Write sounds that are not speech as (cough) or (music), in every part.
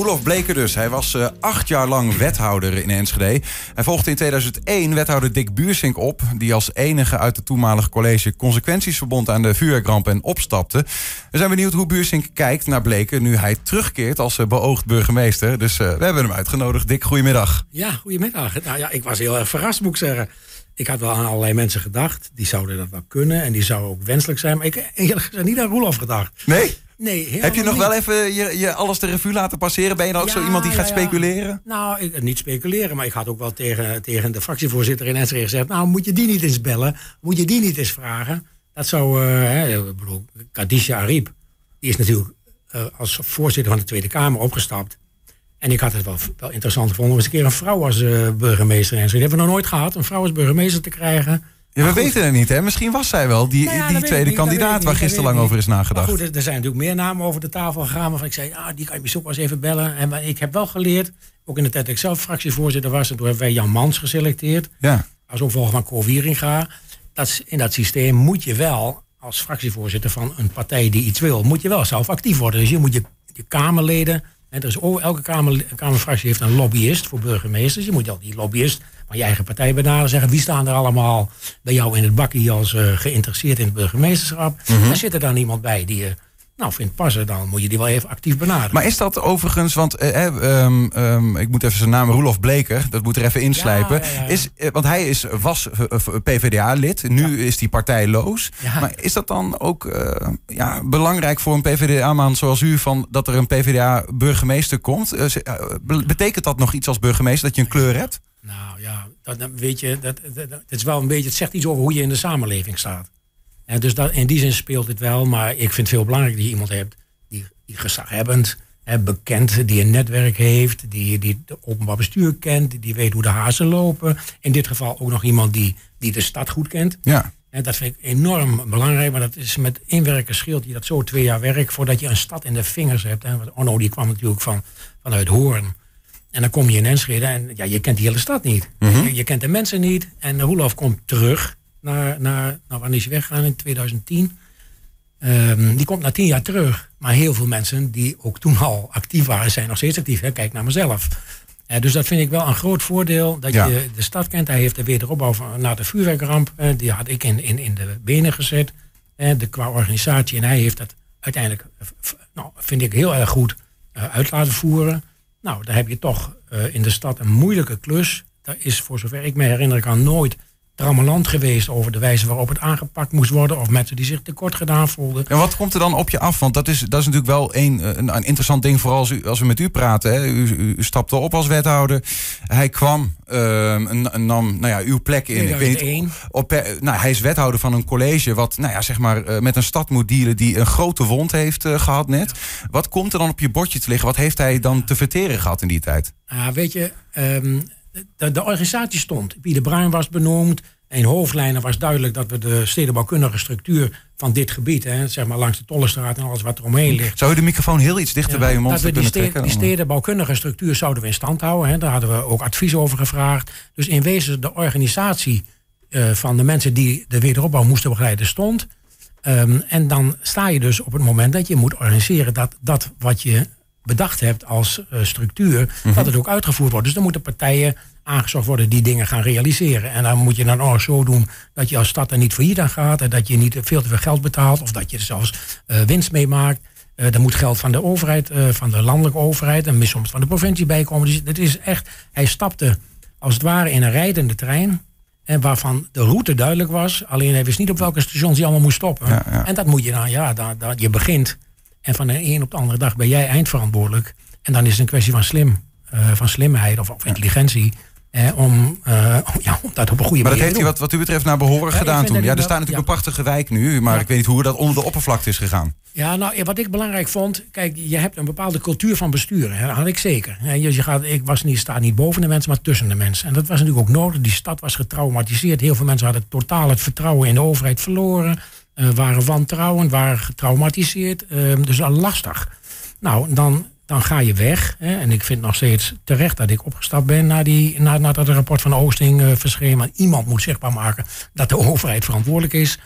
Roelof Bleker dus. Hij was uh, acht jaar lang wethouder in Enschede. Hij volgde in 2001 wethouder Dick Buursink op... die als enige uit het toenmalige college consequenties verbond aan de vuurwerkramp en opstapte. We zijn benieuwd hoe Buursink kijkt naar Bleker... nu hij terugkeert als uh, beoogd burgemeester. Dus uh, we hebben hem uitgenodigd. Dick, goedemiddag. Ja, goedemiddag. Nou ja, ik was heel erg verrast, moet ik zeggen. Ik had wel aan allerlei mensen gedacht. Die zouden dat wel kunnen en die zou ook wenselijk zijn. Maar ik eerlijk gezegd niet aan Roelof gedacht. Nee? Nee, Heb je nog niet. wel even je, je alles de revue laten passeren? Ben je dan ook Ja, zo iemand die gaat ja, speculeren? Nou, ik, niet speculeren, maar ik had ook wel tegen, tegen de fractievoorzitter in Enschede gezegd... nou, moet je die niet eens bellen? Moet je die niet eens vragen? Dat zou, eh, hè, ik bedoel, Kadisha Ariep, die is natuurlijk eh, als voorzitter van de Tweede Kamer opgestapt. En ik had het wel, wel interessant gevonden om eens een keer een vrouw als eh, burgemeester in Enschede. Dat hebben we nog nooit gehad, een vrouw als burgemeester te krijgen. Ja, we goed, weten het niet, hè? Misschien was zij wel die, Nou ja, die tweede niet, kandidaat waar gisteren lang over is Maar nagedacht. goed, er zijn natuurlijk meer namen over de tafel gegaan. Waarvan ik zei, ah, die kan je misschien ook wel eens even bellen. En maar ik heb wel geleerd, ook in de tijd dat ik zelf fractievoorzitter was... en toen hebben wij Jan Mans geselecteerd Ja. als opvolger van Cor Wieringa. Dat, in dat systeem moet je wel, als fractievoorzitter van een partij die iets wil... moet je wel zelf actief worden. Dus je moet je, je Kamerleden... En er is over, elke kamer, Kamerfractie heeft een lobbyist voor burgemeesters. Je moet al die lobbyist van je eigen partij benaderen. Zeggen wie staan er allemaal bij jou in het bakkie als eh, geïnteresseerd in het burgemeesterschap. Mhm. Daar zit er dan iemand bij die je nou, vindt passen. Dan moet je die wel even actief benaderen. Maar is dat overigens, want eh, eh, ehm, ehm, ik moet even zijn naam, Roelof Bleker, dat moet er even inslijpen. Ja, ja, ja. Is, eh, want hij is, was PvdA-lid, nu is hij partijloos. Maar is dat dan ook ja, belangrijk voor een PvdA-man zoals u, van, dat er een PvdA-burgemeester komt? Be- betekent dat nog iets als burgemeester, dat je een kleur hebt? Nou ja, dat weet je, dat, dat, dat is wel een beetje, het zegt iets over hoe je in de samenleving staat. En dus dat, in die zin speelt het wel, maar ik vind het veel belangrijker dat je iemand hebt die, die gezaghebbend, hè, bekend, die een netwerk heeft, die, die het openbaar bestuur kent, die weet hoe de hazen lopen. In dit geval ook nog iemand die, die de stad goed kent. Ja. En dat vind ik enorm belangrijk, maar dat is met inwerken scheelt je dat zo twee jaar werk voordat je een stad in de vingers hebt. Hè. Want Onno die kwam natuurlijk van, vanuit Hoorn. En dan kom je in Enschede en ja, je kent die hele stad niet. je, je kent de mensen niet. En Roelof komt terug naar, naar nou, wanneer is hij weggegaan? In 2010. Ehm, die komt na tien jaar terug. Maar heel veel mensen die ook toen al actief waren, zijn nog steeds actief. Hè? Kijk naar mezelf. Eh, dus dat vind ik wel een groot voordeel. Dat Ja. je de stad kent. Hij heeft de wederopbouw van, na de vuurwerkramp. eh, die had ik in, in, in de benen gezet. eh, de, qua organisatie. En hij heeft dat uiteindelijk, nou, vind ik heel erg goed, uit laten voeren. Nou, daar heb je toch in de stad een moeilijke klus. Daar is, voor zover ik me herinner, ik aan nooit trammeland geweest over de wijze waarop het aangepakt moest worden. Of mensen die zich tekort gedaan voelden. En wat komt er dan op je af? Want dat is, dat is natuurlijk wel een, een, een interessant ding, vooral als, u, als we met u praten. Hè. U, u, u stapte op als wethouder. Hij kwam ehm, en, nam nou ja, uw plek in. Ik weet niet, 2001. op, nou, hij is wethouder van een college wat nou ja, zeg maar, eh, met een stad moet dealen die een grote wond heeft eh, gehad net. Wat komt er dan op je bordje te liggen? Wat heeft hij dan te verteren gehad in die tijd? Ja, weet je, ehm, de, de organisatie stond. Wie de Bruin was benoemd. In hoofdlijnen was duidelijk dat we de stedenbouwkundige structuur van dit gebied, hè, zeg maar langs de Tollestraat en alles wat er omheen ligt. Zou u de microfoon heel iets dichter bij uw mond dat we die, kunnen ste- trekken? die stedenbouwkundige structuur zouden we in stand houden. Hè. Daar hadden we ook advies over gevraagd. Dus in wezen de organisatie eh, van de mensen die de wederopbouw moesten begeleiden stond. Ehm, en dan sta je dus op het moment dat je moet organiseren dat dat wat je bedacht hebt als eh, structuur, dat het ook uitgevoerd wordt. Dus dan moeten partijen aangezocht worden die dingen gaan realiseren. En dan moet je dan ook zo doen dat je als stad er niet failliet aan gaat en dat je niet veel te veel geld betaalt of dat je er zelfs eh, winst mee maakt. Eh er moet geld van de overheid, eh, van de landelijke overheid en soms van de provincie bij komen. Dus het is echt, hij stapte als het ware in een rijdende trein. En waarvan de route duidelijk was. Alleen hij wist niet op welke stations hij allemaal moest stoppen. Ja, ja. En dat moet je dan, ja, dat, je begint. En van de een op de andere dag ben jij eindverantwoordelijk. En dan is het een kwestie van slim, eh, van slimheid of, of intelligentie. eh, om, ja, om dat op een goede Maar dat manier heeft hij wat, wat u betreft naar behoren Ja, gedaan toen. dat Ja, er staat dat- natuurlijk ja. een prachtige wijk nu, maar Ja. ik weet niet hoe dat onder de oppervlakte is gegaan. Ja, nou, wat ik belangrijk vond, kijk, je hebt een bepaalde cultuur van besturen. hè, Dat had ik zeker. Je, je gaat, ik was niet, sta niet boven de mensen, maar tussen de mensen. En dat was natuurlijk ook nodig. Die stad was getraumatiseerd. Heel veel mensen hadden totaal het vertrouwen in de overheid verloren. Eh, waren wantrouwend, waren getraumatiseerd. eh, dus al lastig. Nou, dan, dan ga je weg. Hè, en ik vind nog steeds terecht dat ik opgestapt ben na die, na, nadat het rapport van Oosting eh verscheen. Maar iemand moet zichtbaar maken dat de overheid verantwoordelijk is.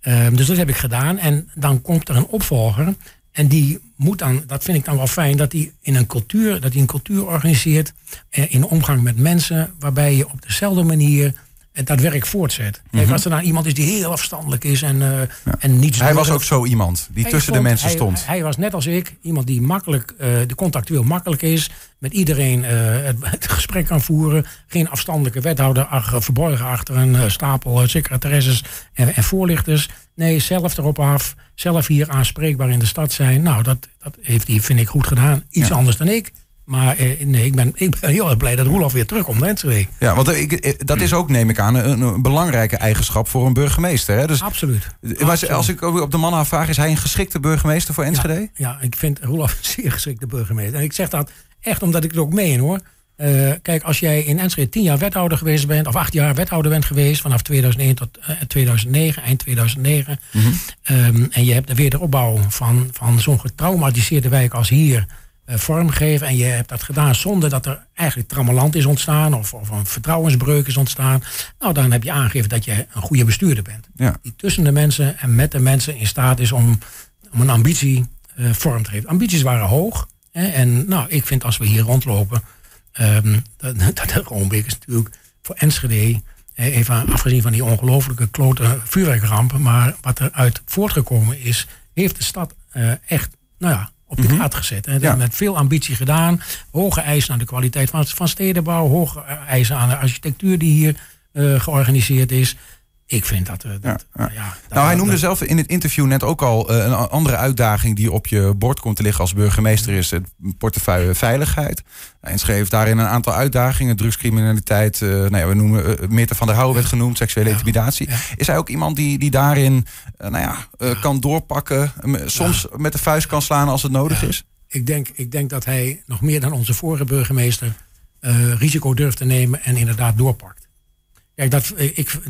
Ehm, dus dat heb ik gedaan. En dan komt er een opvolger En die moet dan, dat vind ik dan wel fijn, dat hij in een cultuur, dat hij een cultuur organiseert eh, in omgang met mensen, waarbij je op dezelfde manier en dat werk voortzet. Kijk, Mhm. als er nou iemand is die heel afstandelijk is en, eh en niets Hij was ook zo iemand die hij tussen de mensen hij- stond. Hij, was net als ik, iemand die makkelijk, eh, de contactueel makkelijk is, met iedereen eh, het, het gesprek kan voeren. Geen afstandelijke wethouder ach, verborgen achter een stapel secretaresses en, en voorlichters. Nee, zelf erop af, zelf hier aanspreekbaar in de stad zijn. Nou, dat, dat heeft hij, vind ik, goed gedaan. Iets Ja. anders dan ik. Maar eh, nee, ik ben, ik ben heel erg blij dat Roelof weer terugkomt naar Enschede. Ja, want ik, eh, dat is ook, neem ik aan, een, een belangrijke eigenschap voor een burgemeester. Hè? Dus, Absoluut. maar als ik op de man afvraag, is hij een geschikte burgemeester voor Enschede? Ja, ja, ik vind Roelof een (laughs) zeer geschikte burgemeester. En ik zeg dat echt omdat ik het ook meen hoor. Eh, kijk, als jij in Enschede tien jaar wethouder geweest bent, of acht jaar wethouder bent geweest, vanaf 2001 tot eh, 2009, eind 2009, ehm, en je hebt de wederopbouw van, van zo'n getraumatiseerde wijk als hier eh, vormgegeven, en je hebt dat gedaan zonder dat er eigenlijk trammeland is ontstaan, of, of een vertrouwensbreuk is ontstaan, nou dan heb je aangegeven dat je een goede bestuurder bent Ja. die tussen de mensen en met de mensen in staat is om, om een ambitie eh, vorm te geven. Ambities waren hoog. Hè, en nou, ik vind als we hier rondlopen, ehm, dat, (laughs) dat de Roombeek is natuurlijk voor Enschede, even afgezien van die ongelooflijke klote vuurwerkrampen, maar wat eruit voortgekomen is, heeft de stad eh, echt, nou ja, op de kaart gezet. Hè. Dat Ja. Met veel ambitie gedaan. Hoge eisen aan de kwaliteit van, van stedenbouw. Hoge eisen aan de architectuur die hier eh, georganiseerd is. Ik vind dat... dat Ja, ja. ja, dat- Nou, hij noemde zelf in het interview net ook al eh, een andere uitdaging die op je bord komt te liggen als burgemeester is het portefeuille veiligheid. Enschede heeft daarin een aantal uitdagingen, drugscriminaliteit, eh, nou ja, we noemen uh, Meerte van der Houwen werd genoemd, seksuele intimidatie. Is hij ook iemand die, die daarin, nou ja, kan doorpakken, soms met de vuist kan slaan als het nodig is? Ik denk, ik denk dat hij nog meer dan onze vorige burgemeester risico durft te nemen en inderdaad doorpakt. Kijk, dat, eh, ik,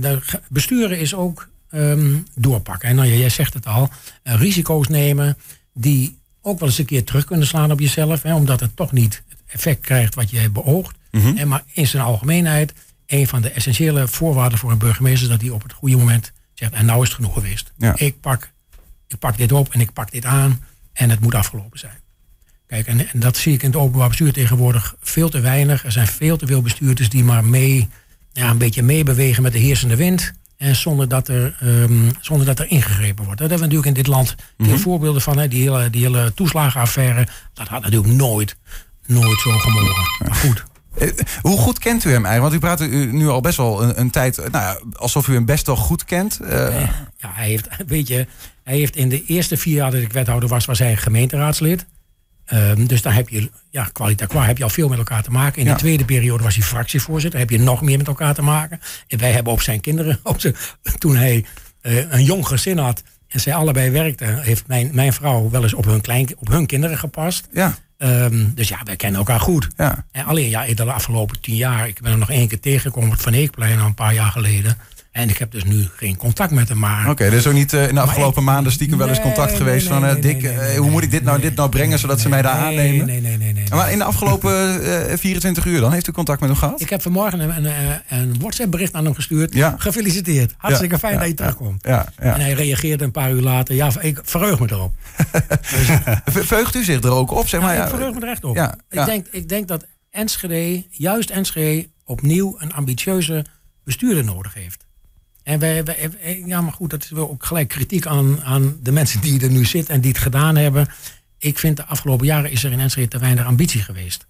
besturen is ook ehm, doorpakken. En nou, ja, jij zegt het al, eh, risico's nemen die ook wel eens een keer terug kunnen slaan op jezelf, hè, omdat het toch niet het effect krijgt wat je beoogt. Mhm. En maar in zijn algemeenheid, een van de essentiële voorwaarden voor een burgemeester is dat hij op het goede moment zegt, en nou is het genoeg geweest. Ja. Ik, pak, ik pak dit op en ik pak dit aan en het moet afgelopen zijn. Kijk, en, en dat zie ik in het openbaar bestuur tegenwoordig veel te weinig. Er zijn veel te veel bestuurders die maar mee, ja, een beetje meebewegen met de heersende wind. En zonder dat er, ehm, zonder dat er ingegrepen wordt. Daar hebben we natuurlijk in dit land veel voorbeelden van. Hè. Die, hele, die hele toeslagenaffaire, dat had natuurlijk nooit, nooit zo gemogen. Maar goed, Eh, Hoe goed kent u hem eigenlijk? Want u praat u nu al best wel een, een tijd, nou ja, alsof u hem best wel goed kent. Eh, Ja, hij heeft, (laughs) weet je, hij heeft in de eerste vier jaar dat ik wethouder was, was hij gemeenteraadslid. Ehm, dus daar heb je, ja, qua heb je al veel met elkaar te maken. In Ja. de tweede periode was hij fractievoorzitter. Heb je nog meer met elkaar te maken. En wij hebben op zijn kinderen, (laughs) op zijn, toen hij eh, een jong gezin had en zij allebei werkten, heeft mijn, mijn vrouw wel eens op hun, klein, op hun kinderen gepast. ja, Ehm, dus ja, wij kennen elkaar goed. ja. En alleen ja, in de afgelopen tien jaar, ik ben hem nog één keer tegengekomen op het Van Eekplein al een paar jaar geleden. En ik heb dus nu geen contact met hem. Maar Oké, er is ook niet eh, in de afgelopen ik- maanden stiekem wel eens contact nee, geweest nee, van nee, Dick, eh, hoe moet ik dit nou, dit nou brengen zodat ze mij daar aannemen? Nee, nee, nee, nee. Maar in de afgelopen eh, 24 uur dan heeft u contact met hem gehad? Ik heb vanmorgen een, een, een WhatsApp-bericht aan hem gestuurd. Ja. Gefeliciteerd. Hartstikke Ja, fijn ja, dat je terugkomt. Ja, ja. En hij reageerde een paar uur later. Ja, ik verheug me erop. (laughs) Veugt u zich er ook op, zeg maar? Ik verheug me er echt op. Ik, denk, ik denk dat Enschede, juist Enschede, opnieuw een ambitieuze bestuurder nodig heeft. En wij, wij, wij- ja, maar goed, dat is wel ook gelijk kritiek aan, aan de mensen die er nu zitten en die het gedaan hebben. Ik vind de afgelopen jaren is er in Enschede te weinig ambitie geweest.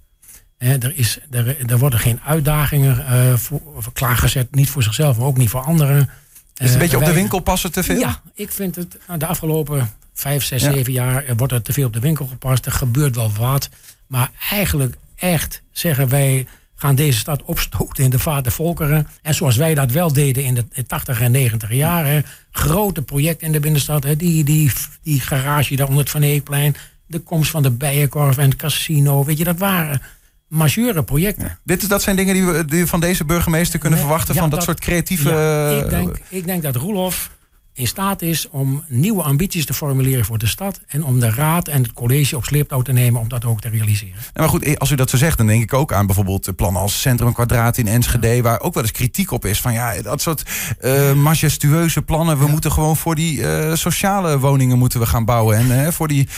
Er, is, er, er worden geen uitdagingen eh, voor, klaargezet, niet voor zichzelf, maar ook niet voor anderen. Is het een Eh, beetje op de winkel passen te veel? ja, ik vind het nou, de afgelopen vijf, zes, Ja. zeven jaar eh, wordt er te veel op de winkel gepast. Er gebeurt wel wat. Maar eigenlijk echt zeggen wij gaan deze stad opstoten in de vaart der volkeren. En zoals wij dat wel deden in de 80 en 90 jaren. Grote projecten in de binnenstad. Hè, die, die, die garage daar onder het Van Eekplein. De komst van de Bijenkorf en het casino. Weet je, dat waren majeure projecten. Dit, is- dat zijn dingen die we die we van deze burgemeester kunnen Nee, verwachten ja, van dat, dat- soort creatieve... Ja, ik, denk, ik denk dat Roelof in staat is om nieuwe ambities te formuleren voor de stad. En om de raad en het college op sleeptouw te nemen om dat ook te realiseren. maar goed, als u dat zo zegt, dan denk ik ook aan bijvoorbeeld plannen als Centrum Kwadraat in Enschede. Waar ook wel eens kritiek op is van ja, dat soort uh, majestueuze plannen. We moeten gewoon voor die uh, sociale woningen moeten we gaan bouwen. En uh, voor die,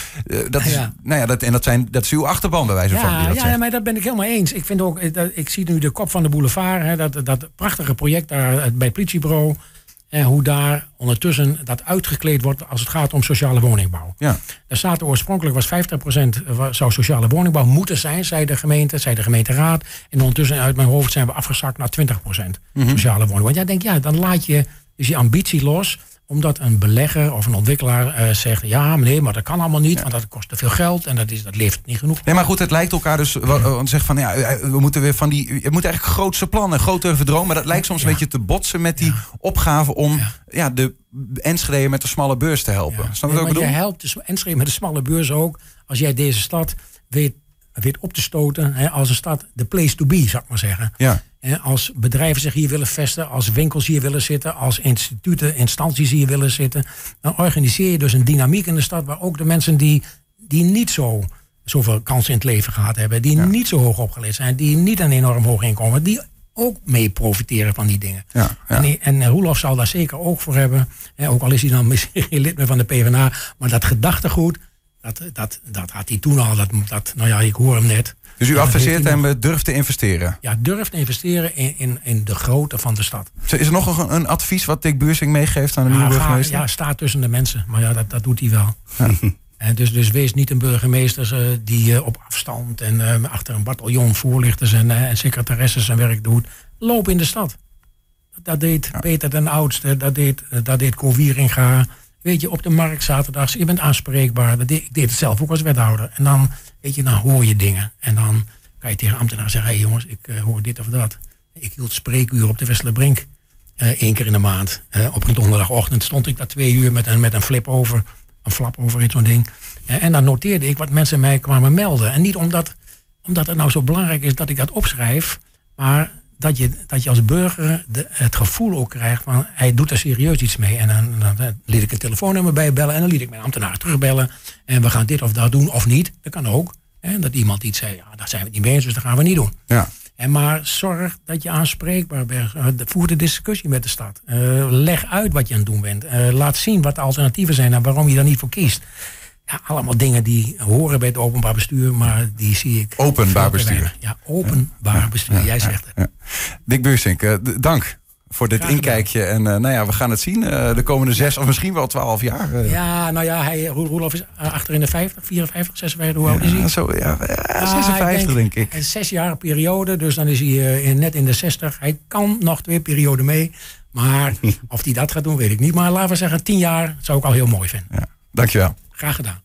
dat is, nou ja, dat, en dat, zijn, dat is uw achterban bij wijze van. Ja, ja, maar dat ben ik helemaal eens. Ik vind ook, dat, ik zie nu de kop van de boulevard. Hè, dat, dat prachtige project daar bij het politiebureau. En hoe daar ondertussen dat uitgekleed wordt als het gaat om sociale woningbouw. Ja. Er staat oorspronkelijk was 50% zou sociale woningbouw moeten zijn, zei de gemeente, zei de gemeenteraad. En ondertussen uit mijn hoofd zijn we afgezakt naar 20% mm sociale woningbouw. Want jij denkt, ja, dan laat je dus je ambitie los omdat een belegger of een ontwikkelaar uh, zegt: ja, nee, maar dat kan allemaal niet, want dat kost te veel geld en dat, is, dat levert niet genoeg. Nee, maar goed, het lijkt elkaar dus. Want zegt van ja, eh, we moeten weer van die. Je moet eigenlijk grootste plannen, grotere verdromen. Maar dat lijkt soms een beetje te botsen met die opgave om ja. de Enschede met de smalle beurs te helpen. Ja. Nee, maar je helpt de Enschede met de smalle beurs ook als jij deze stad weet, weet op te stoten hè, als een stad de place to be, zou ik maar zeggen. Ja als bedrijven zich hier willen vestigen, als winkels hier willen zitten, als instituten, instanties hier willen zitten, dan organiseer je dus een dynamiek in de stad waar ook de mensen die, die niet zo zoveel kansen in het leven gehad hebben, die niet zo hoog opgeleid zijn, die niet een enorm hoog inkomen, die ook mee profiteren van die dingen. Ja, En, en Roelof zal daar zeker ook voor hebben. ook al is hij dan misschien (laughs) geen lid meer van de PvdA. Maar dat gedachtegoed, dat, dat, dat had hij toen al. Dat, dat, nou ja, ik hoor hem net. Dus u adviseert hem durf te investeren? Ja, durf te investeren in, in, in de grootte van de stad. Is er nog een, een advies wat Dick Buursing meegeeft aan de nieuwe burgemeester? ja, sta tussen de mensen. Maar ja, dat, dat doet hij wel. En (laughs) dus, dus wees niet een burgemeester uh, die uh, op afstand en uh, achter een bataljon voorlichters en, en secretaressen zijn werk doet. Loop in de stad. Dat deed Peter den Oudste, dat deed, dat deed Co Wieringa. Weet je, op de markt zaterdags, je bent aanspreekbaar. Ik deed het zelf ook als wethouder. En dan, weet je, dan hoor je dingen. En dan kan je tegen ambtenaren zeggen, hé hey jongens, ik uh, hoor dit of dat. Ik hield spreekuur op de Westerbrink. Uh, één keer in de maand. Uh, op een donderdagochtend stond ik daar twee uur met een, met een flip over. Een flap over in zo'n ding. en dan noteerde ik wat mensen mij kwamen melden. En niet omdat, omdat het nou zo belangrijk is dat ik dat opschrijf. Maar dat je, dat je als burger de, het gevoel ook krijgt van hij doet er serieus iets mee. En dan, dan, liet ik een telefoonnummer bij bellen en dan liet ik mijn ambtenaar terugbellen. En we gaan dit of dat doen of niet. Dat kan ook. En dat iemand iets zei, ja, daar zijn we niet mee eens, dus dat gaan we niet doen. Ja. En maar zorg dat je aanspreekbaar bent. Uh, voer de discussie met de stad. Uh, leg uit wat je aan het doen bent. Uh, laat zien wat de alternatieven zijn en waarom je daar niet voor kiest. Ja, allemaal dingen die horen bij het openbaar bestuur, maar die zie ik. Openbaar bestuur. Ja, openbaar bestuur. Jij zegt het. Dick Buursink, uh, dank voor dit inkijkje. En uh, nou ja, we gaan het zien uh, de komende zes of misschien wel twaalf jaar. Ja, nou ja, hij, Roelof is achter in de 50, 54, 56, hoe oud is hij? Zo, ja, 56 denk, denk, ik. Een zes jaar periode, dus dan is hij in, net in de 60. Hij kan nog twee perioden mee. Maar (laughs) of hij dat gaat doen, weet ik niet. Maar laten we zeggen, tien jaar zou ik al heel mooi vinden. Ja, dankjewel. Graag gedaan.